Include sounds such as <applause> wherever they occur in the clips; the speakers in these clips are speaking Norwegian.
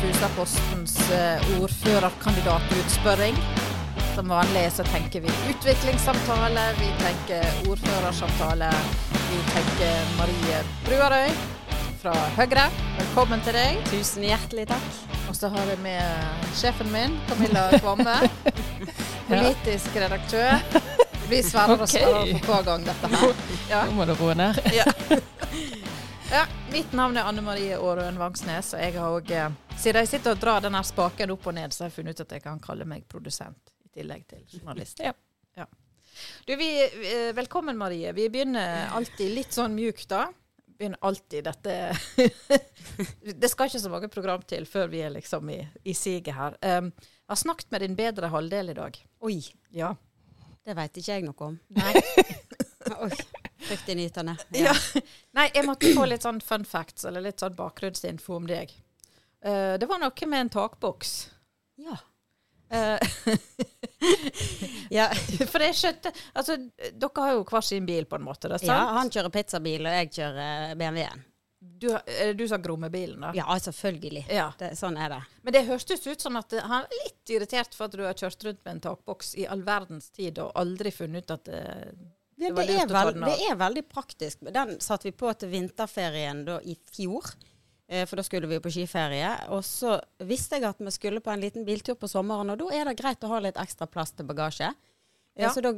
Fustadpostens eh, ordførerkandidatutspørring. Som vanlig så tenker vi utviklingssamtale, vi tenker ordførersamtale. Vi tenker Marie Bruarøy fra Høyre. Velkommen til deg. Tusen hjertelig takk. Og så har vi med sjefen min, Camilla Kvamme. <laughs> Politisk redaktør. Det blir sværere og Ok. sværere for hver gang dette her. Ja. Nå må du roe ned. Ja. <laughs> ja. Mitt navn er Anne Marie Aarøen Vangsnes, og jeg har òg Siden jeg sitter og drar denne spaken opp og ned, så har jeg funnet ut at jeg kan kalle meg produsent i tillegg til journalist. Ja. Ja. Du, vi, eh, velkommen, Marie. Vi begynner alltid litt sånn mjukt, da. Begynner alltid dette <laughs> Det skal ikke så mange program til før vi er liksom i, i siget her. Um, jeg har snakket med din bedre halvdel i dag. Oi, Ja. det veit ikke jeg noe om. Nei. <laughs> Oi, Fryktinngytende. <laughs> Ja. Nei, jeg måtte få litt sånn fun facts, eller litt sånn bakgrunnsinfo om deg. Uh, det var noe med en takboks. Ja. Eh, <laughs> Ja. for jeg skjønte Altså, dere har jo hver sin bil, på en måte. Det er ja, han kjører pizzabil, og jeg kjører BMW-en. Du, er det du som har grommebilen, da? Ja, selvfølgelig. Ja. Det, sånn er det. Men det hørtes ut som at han er litt irritert for at du har kjørt rundt med en takboks i all verdens tid og aldri funnet ut at det, Var det, er vel, det er veldig praktisk. Den satte vi på til vinterferien da i fjor. eh, For da skulle vi på skiferie. Og så visste jeg at vi skulle på en liten biltur på sommeren, og da er det greit å ha litt ekstra plass til bagasje. Eh, Ja. Så da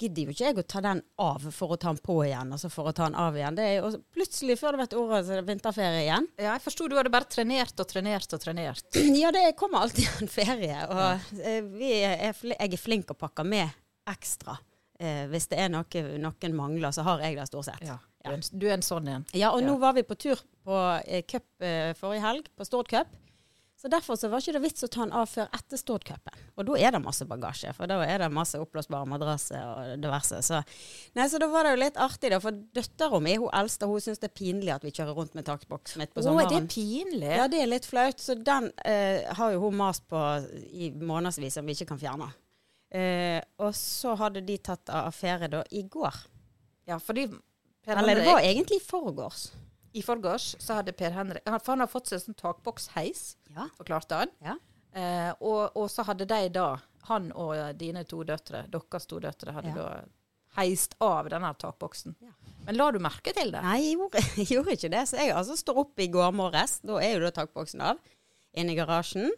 gidder jo ikke jeg å ta den av for å ta den på igjen, og så for å ta den av igjen. Det er jo plutselig, før det vet ordet, så er det vinterferie igjen. Ja, jeg forsto du hadde bare trenert og trenert og trenert. <clears throat> Ja, det kommer alltid en ferie. Og eh, vi er, jeg er flink å pakke med ekstra. Eh, hvis det er noe noen mangler, så har jeg det stort sett. Ja. Du, er en, du er en sånn en. Ja, og Ja. nå var vi på tur på eh, cup eh, forrige helg, på Stord Cup. Så derfor så var ikke det vits å ta den av før etter Stord Cupen. Og da er det masse bagasje, for da er det masse oppblåsbare madrasser og diverse. Så, nei, så da var det jo litt artig, da. For døttera mi, hun eldste, hun syns det er pinlig at vi kjører rundt med takboks midt på Å, er det pinlig? Ja, det er litt flaut. Så den eh, har jo hun mast på i månedsvis som vi ikke kan fjerne. Eh, og så hadde de tatt av affære da i går. Ja, fordi Per Eller det var egentlig i forgårs. i forgårs så hadde Per Henrik For han har fått seg sånn takboksheis, Ja. forklarte han. ja. Eh, og, og så hadde de da, han og dine to døtre, deres to døtre, hadde Ja. da heist av denne takboksen. Ja. Men la du merke til det? Nei, jeg gjorde, <laughs> jeg gjorde ikke det. Så jeg altså står opp i går morges. Da er jo da takboksen av. Inne i garasjen.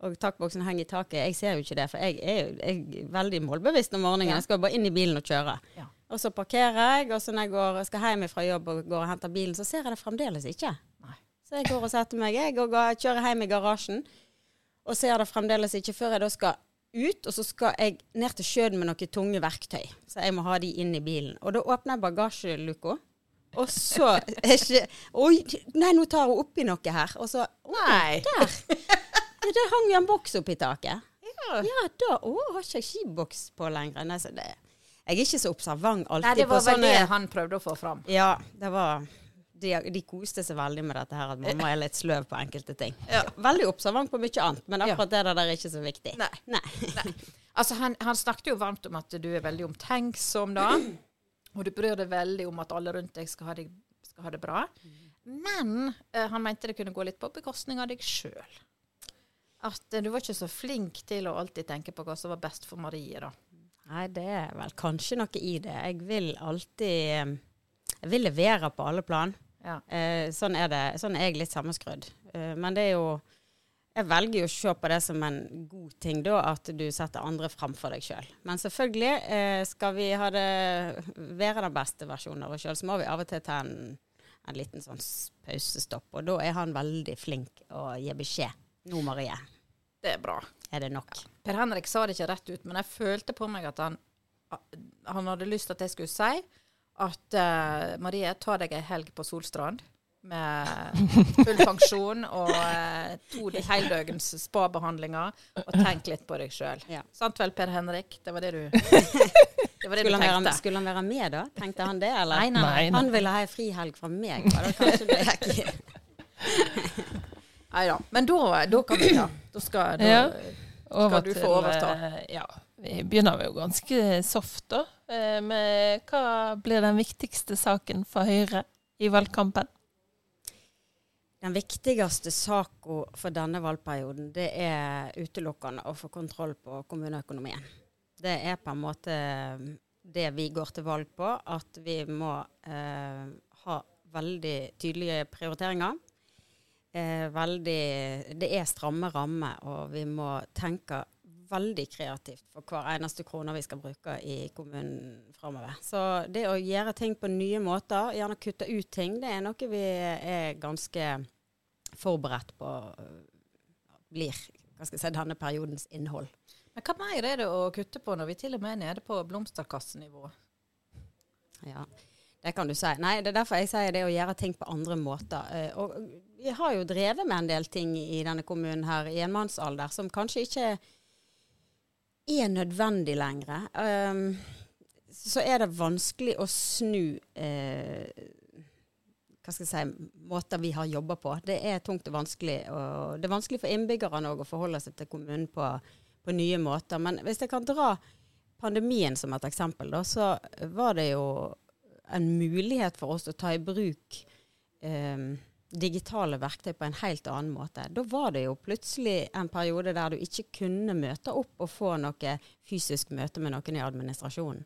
Og takboksen henger i taket. Jeg ser jo ikke det, for jeg er jo jeg er veldig målbevisst om morgenen. Jeg skal bare inn i bilen og kjøre. Ja. Og så parkerer jeg, og så når jeg går, skal hjem fra jobb og går og henter bilen, så ser jeg det fremdeles ikke. Nei. Så jeg går og setter meg, jeg, og går, kjører hjem i garasjen. Og ser det fremdeles ikke før jeg da skal ut, og så skal jeg ned til sjøen med noen tunge verktøy. Så jeg må ha de inn i bilen. Og da åpner jeg bagasjeluka. Og så er ikke Oi, nei, nå tar hun oppi noe her. Og så Nei. der! Det hang jo en boks oppi taket. Ja. Ja, da Å, har ikke jeg skiboks på lenger. Nei, så det Jeg er ikke så observant alltid Nei, det var vel sånne det han prøvde å få fram. Ja, det var de, de koste seg veldig med dette her, at mamma er litt sløv på enkelte ting. Ja. Veldig observant på mye annet, men akkurat det der er ikke så viktig. Nei. Nei. Nei. Altså, han, han snakket jo varmt om at du er veldig omtenksom, da. Og du bryr deg veldig om at alle rundt deg skal ha, deg, skal ha det bra. Men uh, han mente det kunne gå litt på bekostning av deg sjøl. At eh, du var ikke så flink til å alltid tenke på hva som var best for Marie, da. Nei, det er vel kanskje noe i det. Jeg vil alltid eh, Jeg vil levere på alle plan. Ja. Eh, sånn er det. Sånn er jeg litt sammenskrudd. Eh, men det er jo Jeg velger jo å se på det som en god ting, da, at du setter andre framfor deg sjøl. Men selvfølgelig, eh, skal vi ha det, være den beste versjonen av oss sjøl, så må vi av og til ta en, en liten sånn pausestopp. Og da er han veldig flink å gi beskjed. Nå, Marie, Det er bra. er det nok. Per Henrik sa det ikke rett ut, men jeg følte på meg at han, han hadde lyst til at jeg skulle si at uh, Marie, ta deg ei helg på Solstrand med full <laughs> pensjon og uh, to heldøgns spabehandlinger, og tenk litt på deg sjøl. Ja. Sant vel, Per Henrik? Det var det du, <laughs> det var det du Skulle han, være, skulle han være med, da? Tenkte han det, eller? Nei, nei. Nei, nei. Han ville ha ei frihelg fra meg. Var det kanskje det <laughs> Nei da. Men da, da kan vi ta. Da skal, da, Ja. Skal du få overta? eh, Ja. Vi begynner jo ganske soft, da. eh, Med hva blir den viktigste saken for Høyre i valgkampen? Den viktigste saka for denne valgperioden, det er utelukkende å få kontroll på kommuneøkonomien. Det er på en måte det vi går til valg på, at vi må eh, ha veldig tydelige prioriteringer. Eh, veldig, det er stramme rammer, og vi må tenke veldig kreativt for hver eneste krone vi skal bruke i kommunen framover. Så det å gjøre ting på nye måter, gjerne kutte ut ting, det er noe vi er ganske forberedt på blir hva skal jeg si, denne periodens innhold. Men hva mer er det å kutte på når vi til og med er nede på blomsterkassenivå? Ja, det kan du si. Nei, det er derfor jeg sier det å gjøre ting på andre måter. Eh, og vi har jo drevet med en del ting i denne kommunen her i en mannsalder som kanskje ikke er nødvendig lenger. Um, så er det vanskelig å snu eh, hva skal jeg si, måter vi har jobba på. Det er tungt og vanskelig. Og det er vanskelig for innbyggerne å forholde seg til kommunen på, på, nye måter. Men hvis jeg kan dra pandemien som et eksempel, da, så var det jo en mulighet for oss å ta i bruk eh, digitale verktøy på en helt annen måte. Da var det jo plutselig en periode der du ikke kunne møte opp og få noe fysisk møte med noen i administrasjonen.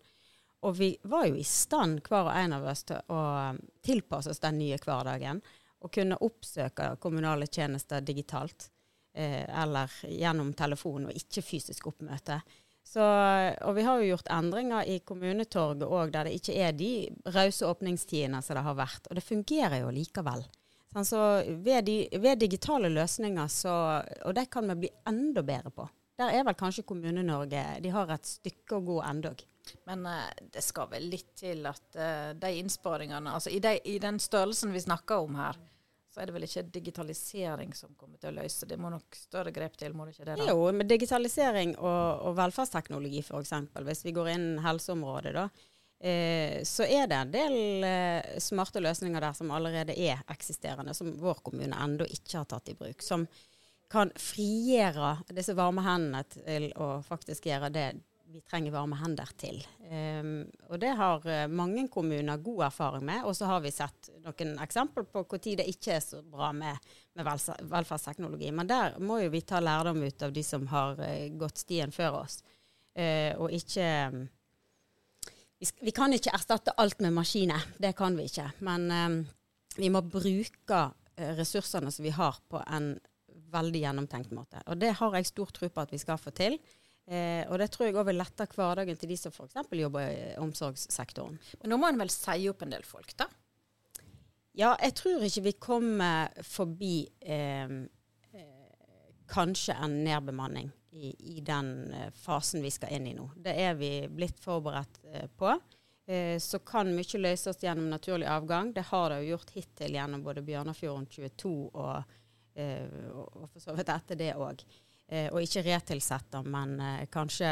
Og vi var jo i stand, hver og en av oss, til å tilpasse oss den nye hverdagen. Og kunne oppsøke kommunale tjenester digitalt. Eh, eller gjennom telefon, og ikke fysisk oppmøte. Så, og vi har jo gjort endringer i kommunetorget òg, der det ikke er de rause åpningstidene som det har vært. Og det fungerer jo likevel. Altså, ved, de, ved, digitale løsninger, så, og det kan vi bli enda bedre på. Der er vel kanskje Kommune-Norge De har et stykke å gå ennå. Men uh, det skal vel litt til at uh, de innsparingene altså i, de, i, den størrelsen vi snakker om her, så er det vel ikke digitalisering som kommer til å løse det. må nok større grep til, må det ikke det? da? Jo, med digitalisering og, og velferdsteknologi f.eks. Hvis vi går inn helseområdet, da Eh, så er det en del eh, smarte løsninger der som allerede er eksisterende, som vår kommune ennå ikke har tatt i bruk. Som kan frigjøre disse varme hendene til å faktisk gjøre det vi trenger varme hender til. Um, og det har uh, mange kommuner god erfaring med. Og så har vi sett noen eksempel på når det ikke er så bra med, med velferdsteknologi. Men der må jo vi ta lærdom ut av de som har uh, gått stien før oss, og ikke vi, vi, kan ikke erstatte alt med maskiner, det kan vi ikke. Men um, vi må bruke uh, ressursene som vi har på en veldig gjennomtenkt måte. Og det har jeg stor tro på at vi skal få til. Eh, og det tror jeg òg vil lette hverdagen til de som f.eks. jobber i omsorgssektoren. Men nå må en vel si opp en del folk, da? Ja, jeg tror ikke vi kommer forbi eh, eh, kanskje en nedbemanning i, i, den eh, fasen vi skal inn i nå. Det er vi blitt forberedt eh, på. Eh, så kan mye løses gjennom naturlig avgang. Det har det jo gjort hittil gjennom både Bjørnafjorden 22 og, og for så vidt etter det òg. og ikke retilsette, men kanskje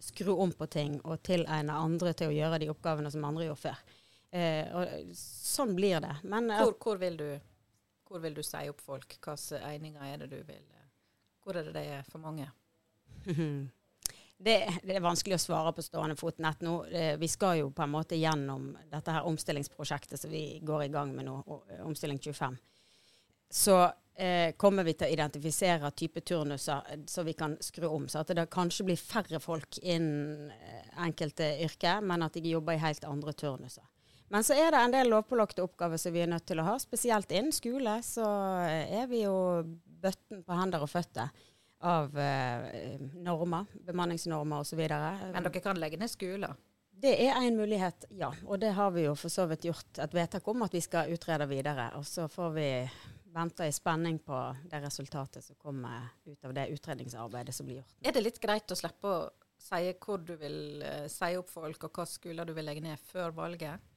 skru om på ting og tilegne andre til å gjøre de oppgavene som andre gjorde før. sånn blir det. Men, hvor, hvor, vil du, hvor vil du si opp folk? Hvilke egninger er det du vil hvor er det det er for mange? <laughs> Det, det, er vanskelig å svare på stående fot nett nå. Vi skal jo på en måte gjennom dette her omstillingsprosjektet som vi går i gang med nå, Omstilling 25. Så eh, kommer vi til å identifisere type turnuser så vi kan skru om. Så at det kanskje blir færre folk innen eh, enkelte yrker, men at de jobber i helt andre turnuser. Men så er det en del lovpålagte oppgaver som vi er nødt til å ha. Spesielt innen skole så er vi jo bøtten på hender og føtter av eh, normer, bemanningsnormer osv. Men dere kan legge ned skoler? Det er en mulighet, ja. Og det har vi jo for så vidt gjort et vedtak om at vi skal utrede videre. Og så får vi vente i spenning på det resultatet som kommer ut av det utredningsarbeidet som blir gjort. Er det litt greit å slippe å si hvor du vil uh, si opp folk, og hvilke skoler du vil legge ned før valget?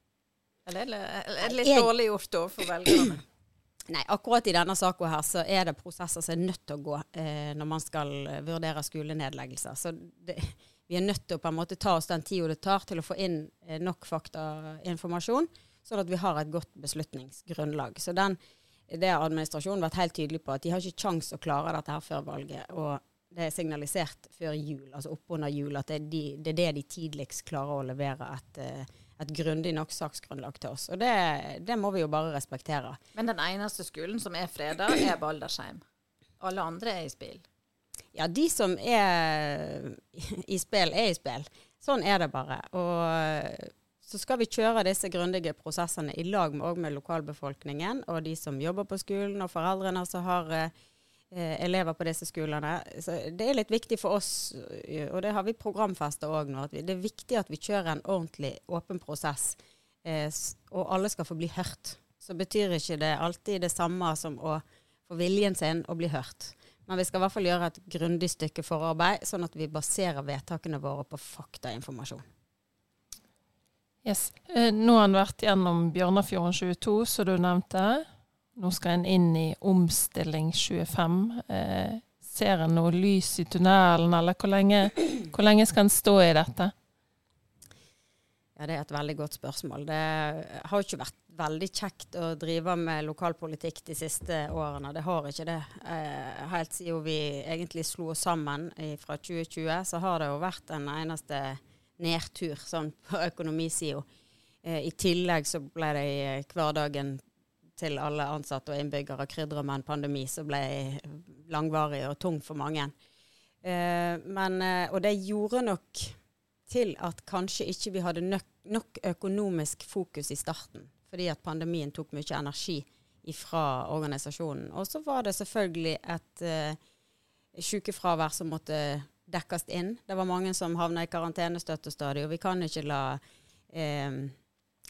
Eller er det litt dårlig gjort overfor for velgerne? Nei, akkurat i denne saka her så er det prosesser som er nødt til å gå eh, når man skal eh, vurdere skolenedleggelser. Så det, vi er nødt til å på en måte ta oss den tida det tar til å få inn eh, nok faktainformasjon, sånn at vi har et godt beslutningsgrunnlag. Så den, det har administrasjonen vært helt tydelig på, at de har ikke kjangs å klare dette her før valget. Og det er signalisert før jul, altså oppunder jul, at det er, de, det er det de tidligst klarer å levere et, eh, et grundig nok saksgrunnlag til oss. Og det, det må vi jo bare respektere. Men den eneste skolen som er freda, er Baldersheim. Alle andre er i spill. Ja, de som er i spill, er i spill. Sånn er det bare. Og så skal vi kjøre disse grundige prosessene i lag med, med lokalbefolkningen og de som jobber på skolen, og foreldrene som har eh, elever på disse skolene. Så det er litt viktig for oss, og det har vi programfesta òg nå, at det er viktig at vi kjører en ordentlig åpen prosess, eh, og alle skal få bli hørt. Så betyr ikke det alltid det samme som å få viljen sin å bli hørt. Men vi skal i hvert fall gjøre et grundig stykke forarbeid, sånn at vi baserer vedtakene våre på faktainformasjon. Yes. Eh, nå har en vært gjennom Bjørnafjorden 22, som du nevnte. Nå skal en inn i omstilling 25. Eh, ser en noe lys i tunnelen, eller hvor lenge, hvor lenge skal en stå i dette? Ja, Det er et veldig godt spørsmål. Det har ikke vært veldig kjekt å drive med lokalpolitikk de siste årene. Det har ikke det. Eh, helt siden vi egentlig slo oss sammen fra 2020, så har det jo vært en eneste nedtur sånn på økonomisida. Eh, I tillegg så ble det i hverdagen til alle ansatte og innbyggere krydra med en pandemi som ble langvarig og tung for mange. Eh, men, eh, og det gjorde nok til at kanskje ikke vi hadde nok, nok økonomisk fokus i starten fordi at pandemien tok mye energi fra organisasjonen. Og så var det selvfølgelig et uh, sykefravær som måtte dekkes inn. Det var mange som havna i karantenestøttestadiet, og vi kan ikke la uh,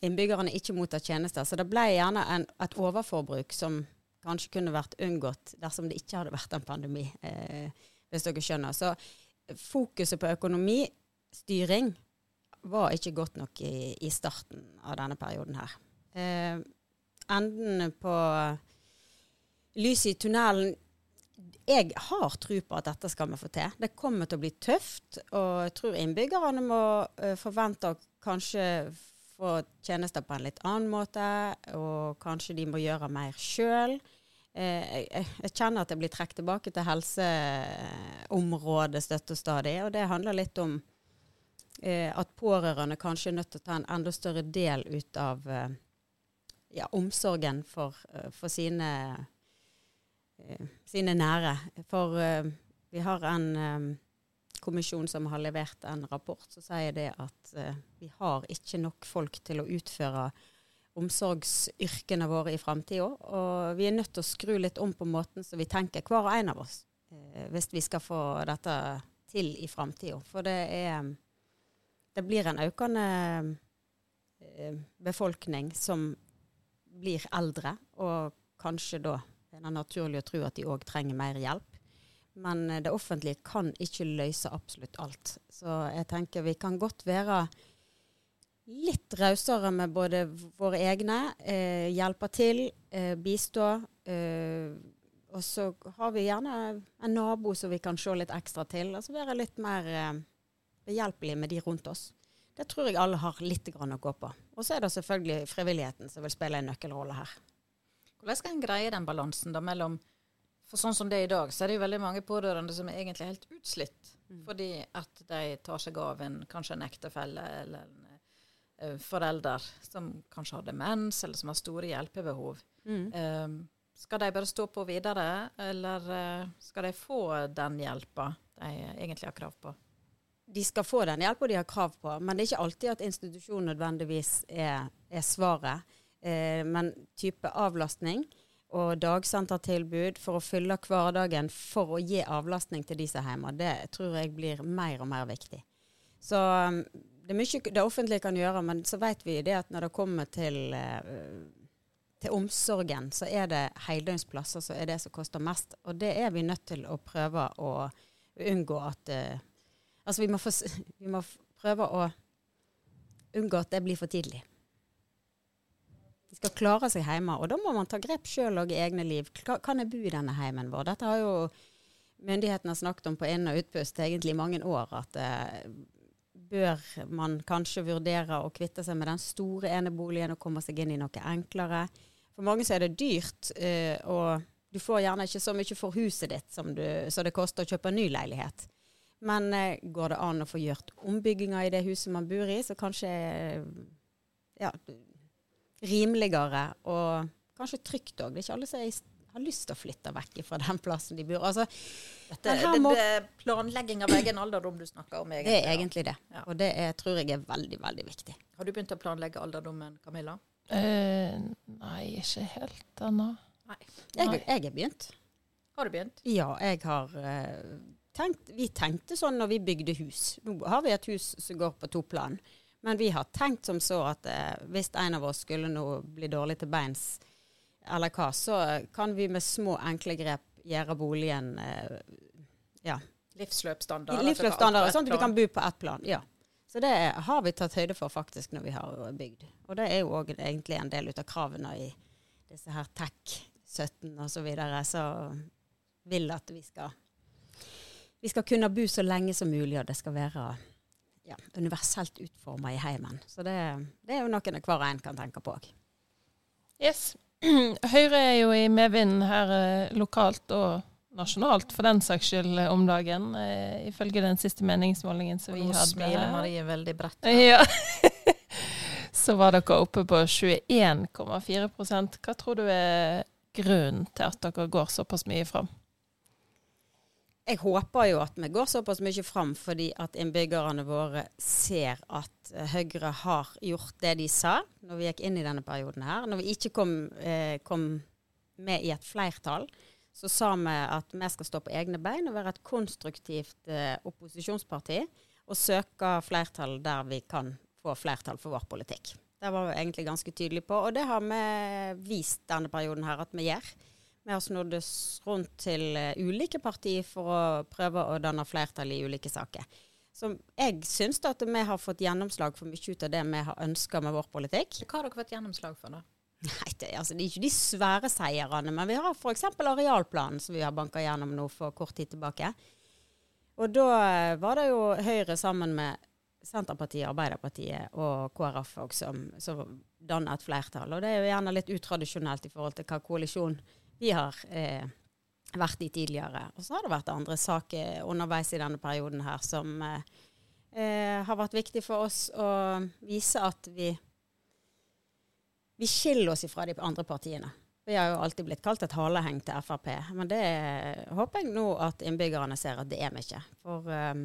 innbyggerne ikke mottar tjenester. Så det ble gjerne en, et overforbruk som kanskje kunne vært unngått dersom det ikke hadde vært en pandemi, eh, hvis dere skjønner. Så fokuset på økonomistyring var ikke godt nok i, i starten av denne perioden her eh, enden på lyset i tunnelen jeg har tro på at dette skal vi få til. Det kommer til å bli tøft, og jeg tror innbyggerne må uh, forvente å kanskje få tjenester på en litt annen måte, og kanskje de må gjøre mer sjøl. Uh, jeg, kjenner at jeg blir trukket tilbake til helseområdet støtt og stadig, og det handler litt om uh, at pårørende kanskje er nødt til å ta en enda større del ut av ja, omsorgen for, eh, for sine, eh, sine, nære. For vi har en kommisjon som har levert en rapport så sier det at uh, vi har ikke nok folk til å utføre omsorgsyrkene våre i framtida. Og vi er nødt til å skru litt om på måten som vi tenker, hver og en av oss, uh, hvis vi skal få dette til i framtida. For det er Det blir en økende befolkning som blir eldre, og kanskje da er det naturlig å tro at de òg trenger mer hjelp. Men eh, det offentlige kan ikke løse absolutt alt. Så jeg tenker vi kan godt være litt rausere med både våre egne, eh, hjelpe til, eh, bistå. Eh, og så har vi gjerne en nabo som vi kan se litt ekstra til. Altså være litt mer eh, behjelpelige med de rundt oss. Det tror jeg alle har litt å gå på. Og så er det selvfølgelig frivilligheten som vil spille en nøkkelrolle her. Hvordan skal en greie den balansen da mellom For sånn som det er i dag, så er det jo veldig mange pårørende som er egentlig helt utslitt. Mm. Fordi at de tar seg av en, kanskje en ektefelle eller en uh, forelder som kanskje har demens, eller som har store hjelpebehov. Mm. Um, skal de bare stå på videre, eller uh, skal de få den hjelpa de egentlig har krav på? de skal få den hjelpa de har krav på, men det er ikke alltid at institusjon nødvendigvis er, er svaret. Eh, men type avlastning og dagsentertilbud for å fylle hverdagen for å gi avlastning til de som er hjemme, det tror jeg blir mer og mer viktig. Så um, det er mye det offentlige kan gjøre, men så vet vi det at når det kommer til, uh, til omsorgen, så er det heldøgnsplasser som er det som koster mest. Og det er vi nødt til å prøve å unngå at uh, Altså vi må, få, vi må prøve å unngå at det blir for tidlig. Skal klare seg hjemme, og da må man ta grep sjøl og i egne liv. Kan jeg bo i denne heimen vår? Dette har jo myndighetene snakket om på inn- og utpust egentlig i mange år. At eh, bør man kanskje vurdere å kvitte seg med den store eneboligen og komme seg inn i noe enklere. For mange så er det dyrt, eh, og Du får gjerne ikke så mye for huset ditt som, du, så det koster å kjøpe en ny leilighet. Men eh, går det an å få gjort ombygginger i det huset man bor i, så kanskje eh, ja, rimeligere og kanskje trygt òg. Det er ikke alle som har lyst til å flytte vekk fra <laughs> den plassen de bor. Altså, Dette, det, må- det er planlegging av egen alderdom du snakker om, egentlig. det er egentlig det. Ja. Og det er, tror jeg er veldig, veldig viktig. Har du begynt å planlegge alderdommen, Camilla? Eh, nei, ikke helt ennå. Jeg, jeg er begynt. Har du begynt? Ja, jeg har uh, tenkt Vi tenkte sånn når vi bygde hus. Nå har vi et hus som går på to plan. Men vi har tenkt som så at eh, hvis en av oss skulle nå bli dårlig til beins, eller hva, så kan vi med små, enkle grep gjøre boligen eh, ja, Livsløpsstandard? livsløpsstandard, sånn at vi kan bo på ett plan. Ja. Så det har vi tatt høyde for faktisk når vi har bygd. Og det er jo òg egentlig en del av kravene i disse her TEK 17 og så videre, så vil at vi skal vi skal kunne bo så lenge som mulig, og det skal være ja, universelt utforma i heimen. Så det, det er jo noen hver og en kan tenke på òg. Yes. <clears throat> Høyre er jo i medvinden her eh, lokalt og nasjonalt, for den saks skyld, eh, om dagen. Eh, ifølge den siste meningsmålingen som vi hadde. nå smiler Marie veldig bredt. Ja. <laughs> Så var dere oppe på 21,4 Hva tror du er grunnen til at dere går såpass mye fram? Jeg håper jo at vi går såpass mye fram fordi at innbyggerne våre ser at eh, Høyre har gjort det de sa når vi gikk inn i denne perioden her. Når vi ikke kom, eh, kom med i et flertall, så sa vi at vi skal stå på egne bein og være et konstruktivt eh, opposisjonsparti og søke flertall der vi kan få flertall for vår politikk. Det var vi egentlig ganske tydelige på, og det har vi vist denne perioden her at vi gjør. Vi har snudd oss rundt til eh, ulike partier for å prøve å danne flertall i ulike saker. Så jeg syns at vi har fått gjennomslag for mye ut av det vi har ønska med vår politikk. Hva har dere fått gjennomslag for, da? Nei, det, altså, det er ikke de svære seierne, men vi har f.eks. arealplanen som vi har banka gjennom nå for kort tid tilbake. Og da eh, var det jo Høyre sammen med Senterpartiet, Arbeiderpartiet og KrF også, som, som danna et flertall. Og det er jo gjerne litt utradisjonelt i forhold til hva koalisjon vi har eh, vært i tidligere. Og så har det vært andre saker underveis i denne perioden her som eh, eh, har vært viktig for oss å vise at vi vi skiller oss ifra de andre partiene. Vi har jo alltid blitt kalt et haleheng til Frp, men det håper jeg nå at innbyggerne ser at det er vi ikke. For um,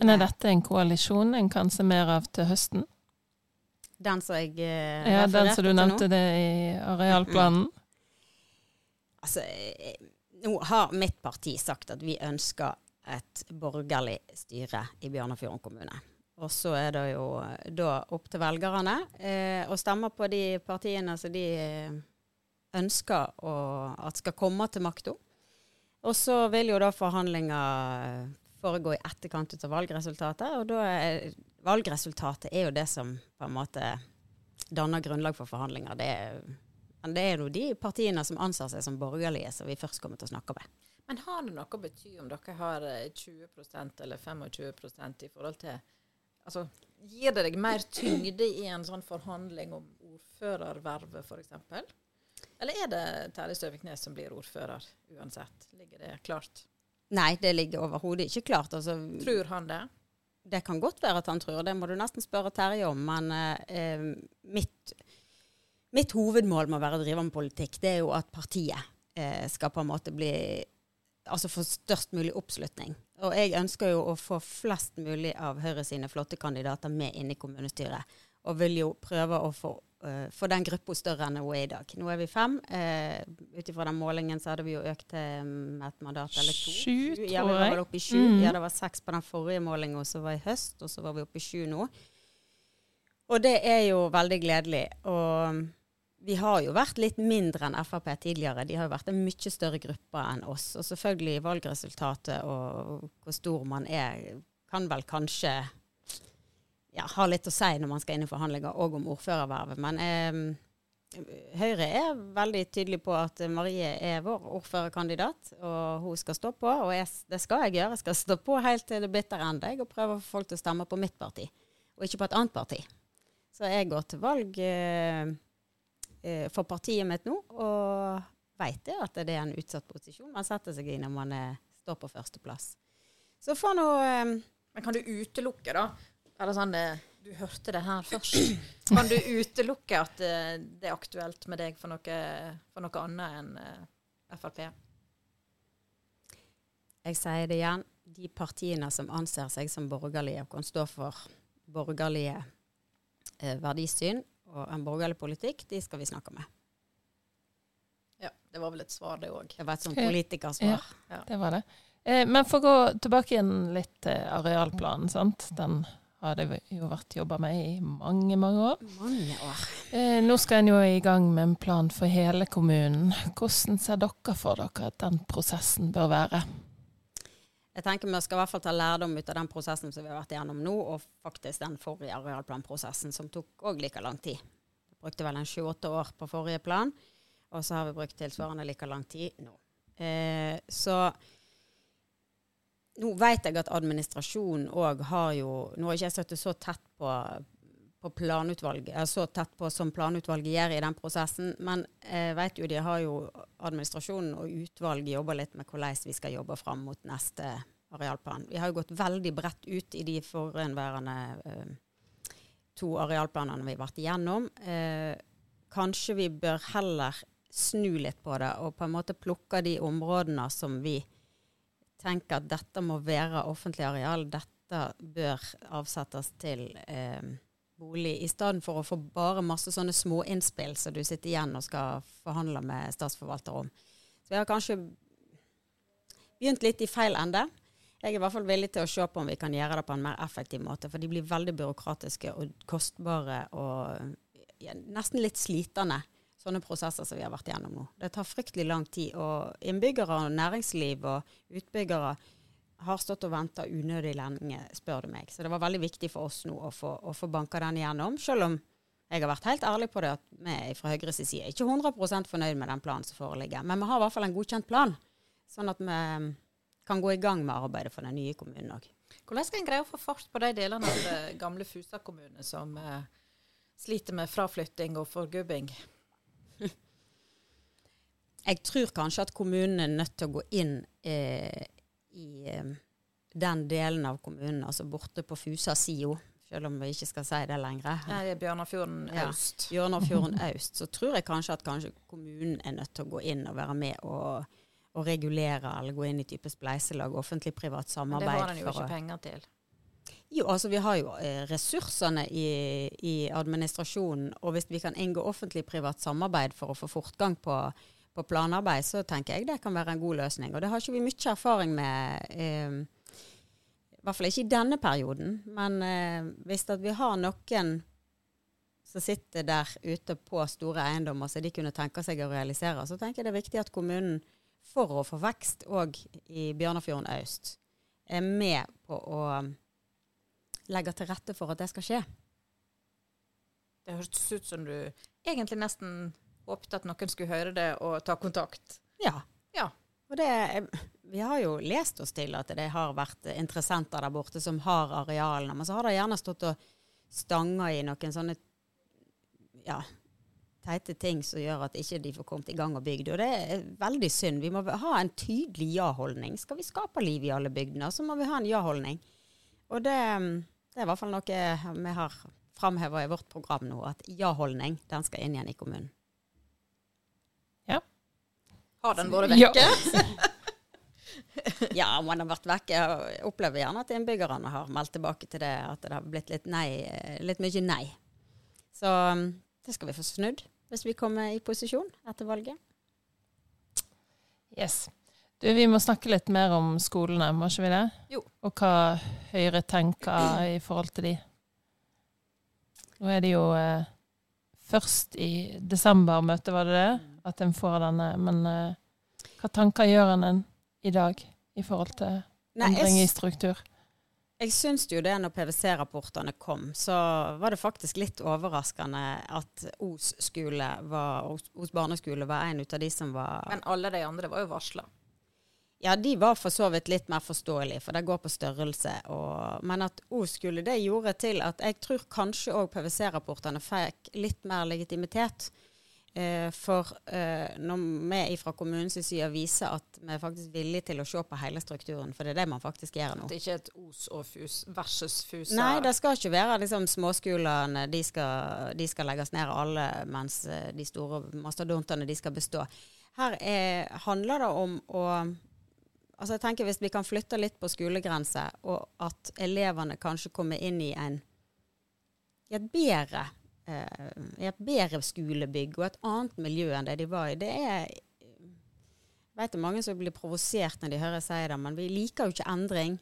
Men er dette en koalisjon en kan se mer av til høsten? den som jeg eh, Ja, den som du nevnte det i arealplanen? Altså, eh, nå har mitt parti sagt at vi ønsker et borgerlig styre i Bjørnafjorden kommune. Og så er det jo eh, da opp til velgerne eh, å stemme på de partiene som de eh, ønsker å, at skal komme til makta. Og så vil jo da forhandlinger foregå i etterkant av valgresultatet. Og da er, valgresultatet er jo det som på en måte danner grunnlag for forhandlinger. Det er, men det er jo de partiene som anser seg som borgerlige, som vi først kommer til å snakke med. Men har det noe å bety om dere har eh, 20% eller 25% i forhold til Altså, Gir det deg mer tyngde i en sånn forhandling om ordførervervet, f.eks.? Eller er det Terje Støviknes som blir ordfører uansett? Ligger det klart? Nei, det ligger overhodet ikke klart. Altså, Tror han det? det kan godt være at han tror, det må du nesten spørre Terje om. Men eh, mitt, mitt hovedmål med å være driver med politikk, det er jo at partiet eh, skal på en måte bli Altså få størst mulig oppslutning. Og jeg ønsker jo å få flest mulig av Høyre sine flotte kandidater med inn i kommunestyret. Og vil jo prøve å få, uh, få den gruppa større enn hun er i dag. Nå er vi fem. Uh, Ut ifra den målingen så hadde vi jo økt til um, et mandat eller to. Sju, Ja, vi tror var jeg. oppe i sju. Mm. Ja, det var seks på den forrige målingen, så var i høst, og så var vi oppe i sju nå. Og det er jo veldig gledelig. Og vi har jo vært litt mindre enn Frp tidligere. De har jo vært en mye større gruppe enn oss. Og selvfølgelig valgresultatet og hvor stor man er, kan vel kanskje ja, ha litt å si når man skal inn i forhandlinger, òg om ordførervervet. Men eh, Høyre er veldig tydelig på at Marie er vår ordførerkandidat, og hun skal stå på. Og jeg, det skal jeg gjøre. Jeg skal stå på helt til det bitre ende og prøve å få folk til å stemme på mitt parti, og ikke på et annet parti. Så jeg går til valg eh, eh, for partiet mitt nå, og jeg at det er en utsatt posisjon man setter seg i når man er, står på førsteplass. Så for nå eh, Men kan du utelukke, da? Eller sånn Du hørte det her først. Kan du utelukke at det er aktuelt med deg for noe, for noe annet enn Frp? Jeg sier det igjen. De partiene som anser seg som borgerlige og kan stå for borgerlige verdisyn og en borgerlig politikk, de skal vi snakke med. Ja, det var vel et svar, det òg. Det var et sånt Ja. politikersvar. Det var det. Eh, men for å gå tilbake igjen litt til arealplanen, sant. Den har det jo vært jobba med i mange, mange år. Mange år. Eh, nå skal en jo i gang med en plan for hele kommunen. Hvordan ser dere for dere at den prosessen bør være? Jeg tenker Vi skal i hvert fall ta lærdom ut av den prosessen som vi har vært igjennom nå, og faktisk den forrige arealplanprosessen, som tok òg like lang tid. Vi brukte vel en sju-åtte år på forrige plan, og så har vi brukt tilsvarende like lang tid nå. Eh, så nå vet jeg at administrasjonen òg har jo Nå har ikke jeg sittet så tett på, på planutvalget, eh, så tett på som planutvalget gjør i den prosessen, men jeg vet jo de har jo administrasjonen og utvalget jobber litt med hvordan vi skal jobbe fram mot neste arealplan. Vi har jo gått veldig bredt ut i de forhenværende eh, to arealplanene vi har vært igjennom. Eh, kanskje vi bør heller snu litt på det og på en måte plukke de områdene som vi tenker at dette må være offentlig areal, dette bør avsettes til eh, bolig, i stedet for å få bare masse sånne små innspill som du sitter igjen og skal forhandle med statsforvalter om. Så vi har kanskje begynt litt i feil ende. Jeg er i hvert fall villig til å se på om vi kan gjøre det på en mer effektiv måte, for de blir veldig byråkratiske og kostbare og ja, nesten litt slitende sånne prosesser som vi har vært gjennom nå. Det tar fryktelig lang tid, og innbyggere og næringsliv og utbyggere har stått og venta unødig lenge, spør du meg. Så det var veldig viktig for oss nå å få, å få banka den igjennom, selv om jeg har vært helt ærlig på det at vi fra Høyres side er ikke 100% fornøyd med den planen som foreligger. Men vi har i hvert fall en godkjent plan, sånn at vi kan gå i gang med arbeidet for den nye kommunen òg. Hvordan skal en greie å få fart på de delene av eh, gamle Fusa kommune som eh, sliter med fraflytting og forgubbing? <laughs> Jeg tror kanskje at kommunen er nødt til å gå inn eh, i eh, den delen av kommunen, altså borte på Fusa SIO, selv om vi ikke skal si det lenger. Nei, det er Bjørnafjorden Ja. øst. Bjørnafjorden <laughs> øst, så tror jeg kanskje at kanskje kommunen er nødt til å gå inn og være med og, og regulere, eller gå inn i type spleiselag, offentlig-privat samarbeid. Men det har den jo ikke å- penger til. Jo, altså vi har jo eh, ressursene i, i administrasjonen, og hvis vi kan inngå offentlig-privat samarbeid for å få fortgang på, på planarbeid, så tenker jeg det kan være en god løsning. Og det har ikke vi mye erfaring med, eh, i hvert fall ikke i denne perioden. Men eh, hvis vi har noen som sitter der ute på store eiendommer som de kunne tenke seg å realisere, så tenker jeg det er viktig at kommunen, for å få vekst òg i Bjørnafjorden øst, er med på å legge til rette for at det skal skje. Det hørtes ut som du egentlig nesten håpet at noen skulle høre det og ta kontakt. Ja. Ja. Og det, vi har jo lest oss til at det har vært interessenter der borte som har arealene, men så har det gjerne stått og stanga i noen sånne ja, teite ting som gjør at ikke de får kommet i gang og bygd. Og det er veldig synd. Vi må ha en tydelig ja-holdning. Skal vi skape liv i alle bygdene, så må vi ha en ja-holdning. Og det, det er i hvert fall noe vi har framheva i vårt program nå, at ja-holdning, den skal inn igjen i kommunen. Har den vært Ja. vekke? <laughs> Ja, om den har vært vekke. Jeg opplever gjerne at innbyggerne har meldt tilbake til det, at det har blitt litt nei, litt mye nei. Så um, det skal vi få snudd hvis vi kommer i posisjon etter valget. Yes. Du, vi må snakke litt mer om skolene, må ikke vi det? Jo. Og hva Høyre tenker i forhold til de. Nå er det jo eh, først i desember-møtet, var det det? At en får denne. Men uh, hva tanker gjør en en i dag i forhold til Nei, endring i struktur? jeg syns jo det når PwC-rapportene kom, så var det faktisk litt overraskende at Os skole var, Os, barneskole var en av de som var Men alle de andre var jo varsla. Ja, de var for så vidt litt mer forståelige, for det går på størrelse. Og, men at Os skole, det gjorde til at jeg tror kanskje òg PwC-rapportene fikk litt mer legitimitet. Eh, for eh, når vi fra kommunens side viser at vi er faktisk villige til å se på hele strukturen, for det er det man faktisk gjør nå. At det ikke er et os og fus versus fus? Nei, det skal ikke være liksom småskolene. De skal, de skal legges ned alle, mens eh, de store mastodontene de skal bestå. Her er, handler det om å altså jeg tenker Hvis vi kan flytte litt på skolegrenser, og at elevene kanskje kommer inn i en i et bedre i et bedre skolebygg og et annet miljø enn det de var i. Det er jeg vet det er mange som blir provosert når de hører jeg si det, men vi liker jo ikke endring.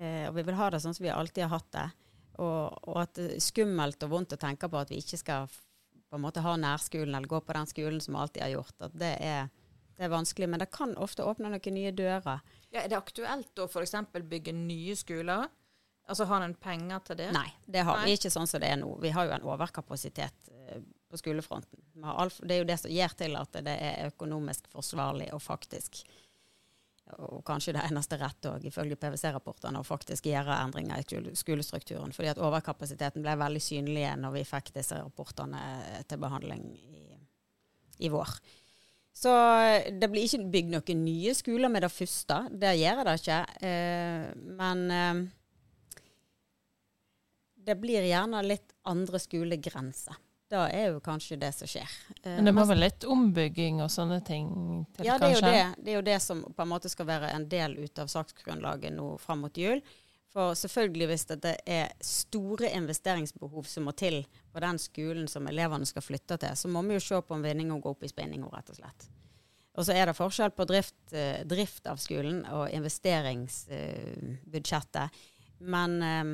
Eh, og vi vil ha det sånn som vi alltid har hatt det. Og, og, at det er skummelt og vondt å tenke på at vi ikke skal på en måte ha nærskolen eller gå på den skolen som vi alltid har gjort. At det er, det er vanskelig. Men det kan ofte åpne noen nye dører. Ja, er det aktuelt å f.eks. bygge nye skoler? Altså Har en penger til det? Nei, det har Nei. vi ikke sånn som det er nå. Vi har jo en overkapasitet eh, på skolefronten. Alt- Det er jo det som gjør til at det er økonomisk forsvarlig og faktisk og kanskje det eneste rette òg, ifølge PwC-rapportene, å faktisk gjøre endringer i skolestrukturen. Fordi at overkapasiteten ble veldig synlig når vi fikk disse rapportene til behandling i, i vår. Så eh, det blir ikke bygd noen nye skoler med det første. Det gjør det ikke. Eh, men eh, det blir gjerne litt andre skolegrenser. Da er jo kanskje det som skjer. Eh, Men det må være vel litt ombygging og sånne ting til, ja, det er, jo det, det er jo det som på en måte skal være en del ut av saksgrunnlaget nå fram mot jul. For selvfølgelig hvis det er store investeringsbehov som må til på den skolen som elevene skal flytte til, så må vi jo se på om vinninga går opp i spinninga, rett og slett. Og så er det forskjell på drift, eh, drift av skolen og investeringsbudsjettet. Men eh,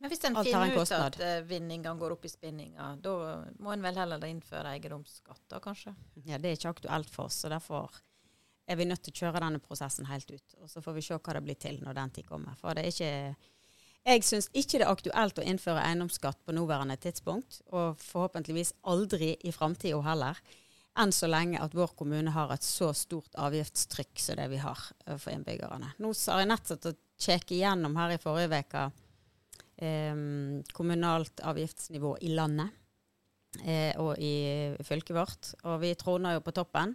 Men hvis en finner ut at uh, vinninga går opp i spinninga, da må en vel heller innføre eiendomsskatt, da kanskje? ja, det er ikke aktuelt for oss. Så derfor er vi nødt til å kjøre denne prosessen helt ut. Og så får vi se hva det blir til når den tid kommer. For det er ikke Jeg syns ikke det er aktuelt å innføre eiendomsskatt på nåværende tidspunkt, og forhåpentligvis aldri i framtida heller. Enn så lenge at vår kommune har et så stort avgiftstrykk som det vi har eh, for innbyggerne. Nå har jeg nettopp å sjekke igjennom her i forrige uke eh, kommunalt avgiftsnivå i landet eh, og i fylket vårt. Og vi troner jo på toppen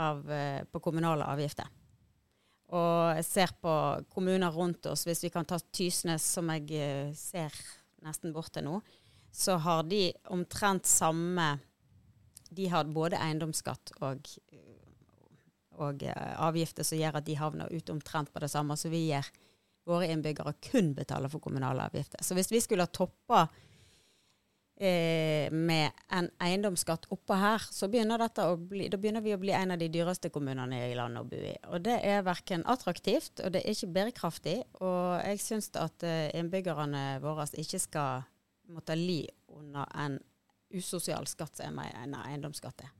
av, eh, på kommunale avgifter. Og jeg ser på kommuner rundt oss, hvis vi kan ta Tysnes, som jeg eh, ser nesten bort til nå, så har de omtrent samme De har både eiendomsskatt og, og avgifter som gjør at de havner ut omtrent på det samme som vi gjør. Våre innbyggere kun betaler for kommunale avgifter. Så hvis vi skulle ha toppa eh, med en eiendomsskatt oppå her, så begynner, bli, begynner vi å bli en av de dyreste kommunene i landet å bo i. Og det er verken attraktivt, og det er ikke bærekraftig. Og jeg syns at eh, innbyggerne våre ikke skal måtte li under en usosial skatt som en eiendomsskatt er.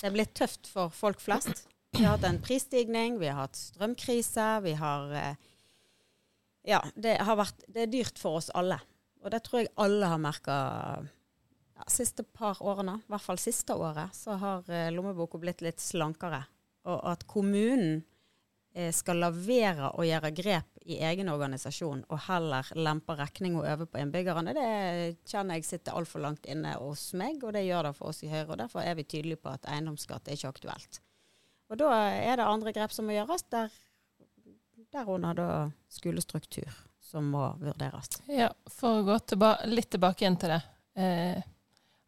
Det er blitt tøft for folk flest. Vi har hatt en prisstigning, vi har hatt strømkrise, vi har eh, Ja, det vært Det er dyrt for oss alle. Og det tror jeg alle har merka ja, siste par årene, i hvert fall siste året, så har eh, lommeboka blitt litt slankere. Og at kommunen eh, skal lavere og gjøre grep i egen organisasjon, og heller lempe regninga over på innbyggerne, det kjenner jeg sitter altfor langt inne hos meg, og det gjør det for oss i Høyre. og Derfor er vi tydelige på at eiendomsskatt er ikke aktuelt. Og da er det andre grep som må gjøres, der, derunder da skolestruktur som må vurderes. Ja, for å gå tilba litt tilbake igjen til det. Eh,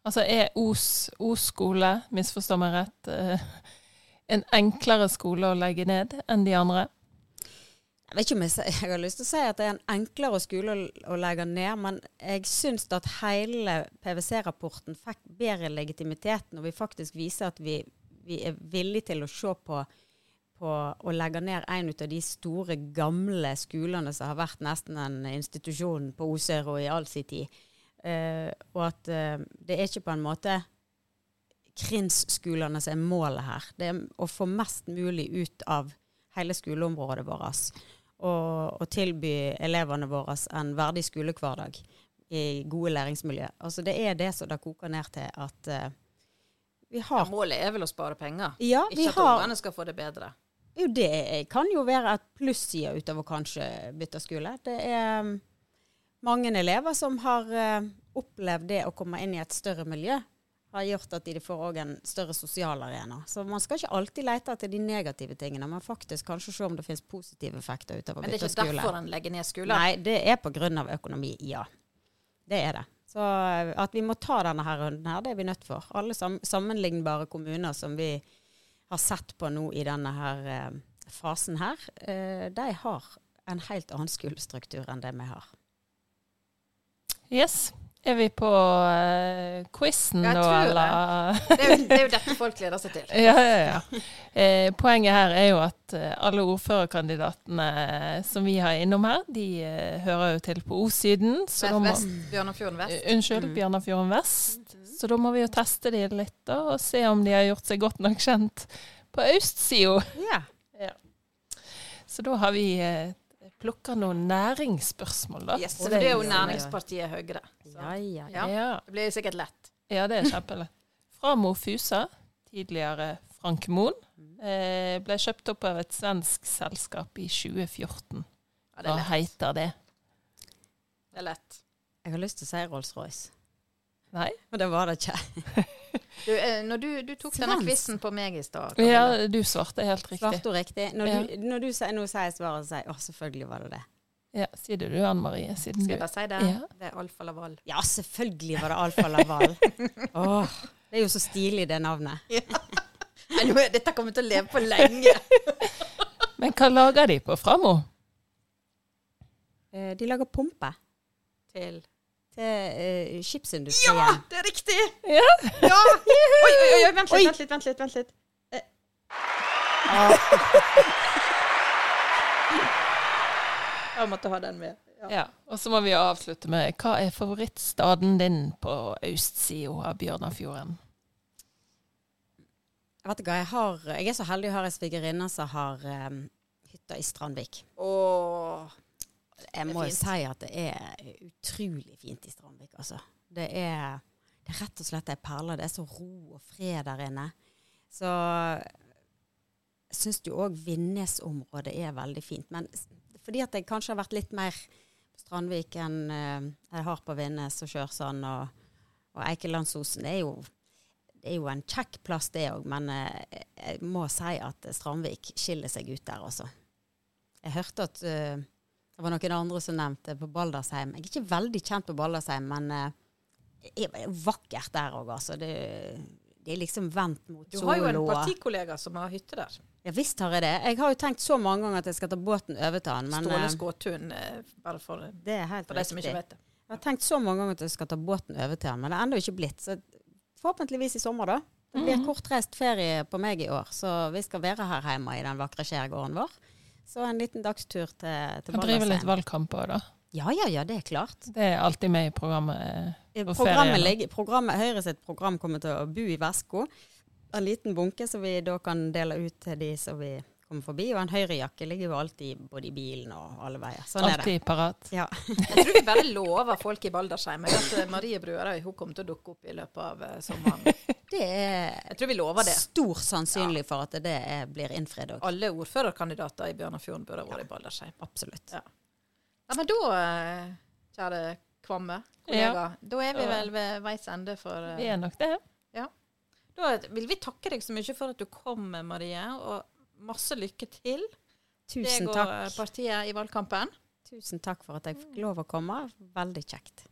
altså er Os, Os skole, misforstå meg rett, eh, en enklere skole å legge ned enn de andre? Jeg vet ikke om jeg, jeg har lyst til å si at det er en enklere skole å, å legge ned, men jeg syns at hele PwC-rapporten fikk bedre legitimitet når vi faktisk viser at vi, vi er villige til å se på, på å legge ned en av de store, gamle skolene som har vært nesten en institusjon på Osero i all sin tid. Uh, og at uh, det er ikke på en måte krinsskolene som er målet her. Det er å få mest mulig ut av hele skoleområdet vårt. Og, og tilby elevene våre en verdig skolehverdag i gode læringsmiljø. Altså Det er det som det koker ned til at uh, vi Ja, har målet er vel å spare penger, Ja, ikke at har ungene skal få det bedre. Jo, det kan jo være et plusside utover kanskje bytte skole. Det er um, mange elever som har uh, opplevd det å komme inn i et større miljø, har gjort at de får en større sosial arena. Så man skal ikke alltid lete etter de negative tingene, men faktisk kanskje se om det finnes positive effekter utover bytte skole. Men det er ikke skole. derfor en legger ned skolen? Nei, det er av økonomi, ja. Det er det. Så eh, at vi må ta denne her runden her, det er vi nødt for. Alle sam sammenlignbare kommuner som vi har sett på nå i denne her eh, fasen her, eh, de har en helt annen skolestruktur enn det vi har. Yes. Er vi på uh, quizen nå, tror det. eller? Det er, jo, det er jo dette folk gleder seg til. <laughs> Ja, ja, ja. Eh, poenget her er jo at alle ordførerkandidatene som vi har innom her, de eh, hører jo til på O-siden. Vest, må, Vest, Bjørnafjorden vest. Unnskyld, Mm. Bjørnafjorden vest. Så da må vi jo teste de litt, da, og se om de har gjort seg godt nok kjent på østsida. Ja. Så da har vi eh, plukka noen næringsspørsmål, da. Yes, så det er jo næringspartiet Høyre. Så. Ja, ja, ja. Ja. Ja. Det blir sikkert lett. Ja, det er kjempelett. Fra Mo Fusa, tidligere Frank Moen, eh, ble kjøpt opp av et svensk selskap i 2014. Hva er heter det? Det er lett. Jeg har lyst til å si Rolls-Royce, Nei? men det var det ikke. <laughs> Du, eh, når du, du tok denne Svensk. quizen på meg i stad Ja, du svarte helt riktig. Svarte riktig? Når Ja. du, når du sier, nå sier jeg svaret, så sier jeg å, selvfølgelig var det det. Ja, Sier det du, Anne Marie, siden Skal jeg bare si det? Ja. Det er Alfa Laval. Ja, selvfølgelig var det Alfa Laval. <laughs> oh, det er jo så stilig, det navnet. Nei, nå er- Dette kommer til å leve på lenge. <laughs> Men hva lager de på Framo? Eh, De lager pumper Til til eh, skipsindustrien. Ja, det er riktig! Ja. Ja! <laughs> Oi, oi, oi, vent Oi. litt, vent litt, vent litt. vent litt. Jeg måtte ha den med. Ja. Ja. Og så må vi avslutte med hva er favorittstaden din på østsida av Bjørnafjorden? Jeg Vet ikke, jeg, har, jeg er så heldig å ha ei svigerinne som har um, hytta i Strandvik. Åh, Jeg må jo si at det er utrolig fint i Strandvik, altså. Det er, det er rett og slett ei perle. Det er så ro og fred der inne. Så jeg syns jo òg Vinnes-området er veldig fint. Men fordi at jeg kanskje har vært litt mer på Strandvik enn eh, jeg har på Vinnes og Kjørsand og, og Eikelandsosen, det er jo det er jo en kjekk plass, det òg, men eh, jeg må si at Strandvik skiller seg ut der, altså. Jeg hørte at eh, det var noen andre som nevnte på Baldersheim. Jeg er ikke veldig kjent på Baldersheim, men eh, det er vakkert der òg, altså. Det, det er liksom vendt mot du har jo en partikollega som har hytte der. Ja visst har jeg det. Jeg har jo tenkt så mange ganger at jeg skal ta båten over til han, men Ståle eh, Skåtun, eh, bare for, det er helt for de som ikke vet det. Jeg har tenkt så mange ganger at jeg skal ta båten over til han, men det er ennå ikke blitt. Så forhåpentligvis i sommer, da. Det blir Mhm. kortreist ferie på meg i år, så vi skal være her hjemme i den vakre skjærgården vår. Så en liten dagstur til, til Ballasheim. Han driver litt valgkamp òg, da. Ja, ja, ja, det er klart. Det er alltid med i programmet. Eh, På Programmet ligger, programmet, Høyre sitt program kommer til å bo i veska. En liten bunke som vi da kan dele ut til de som vi kommer forbi. Og en høyrejakke ligger jo alltid både i bilen og alle veier. Sånn er det. Alltid parat. Ja. <laughs> Jeg tror vi bare lover folk i Baldersheim at eh, Marie Bruerøy hun kommer til å dukke opp i løpet av eh, sommeren. <laughs> Det er Jeg tror vi lover det. stor sannsynlig for at det er, blir innfridd òg. Alle ordførerkandidater i Bjørnafjorden burde ha vært i Baldersheim. Absolutt. Ja. Ja, men da, eh, kjære Kvamme, kollega, da er vi vel ved veis ende for Vi er nok det. Da vil vi takke deg så mye for at du kom, Marie, og masse lykke til Tusen takk. eh, partiet i valgkampen. Tusen takk for at jeg fikk lov å komme. Veldig kjekt.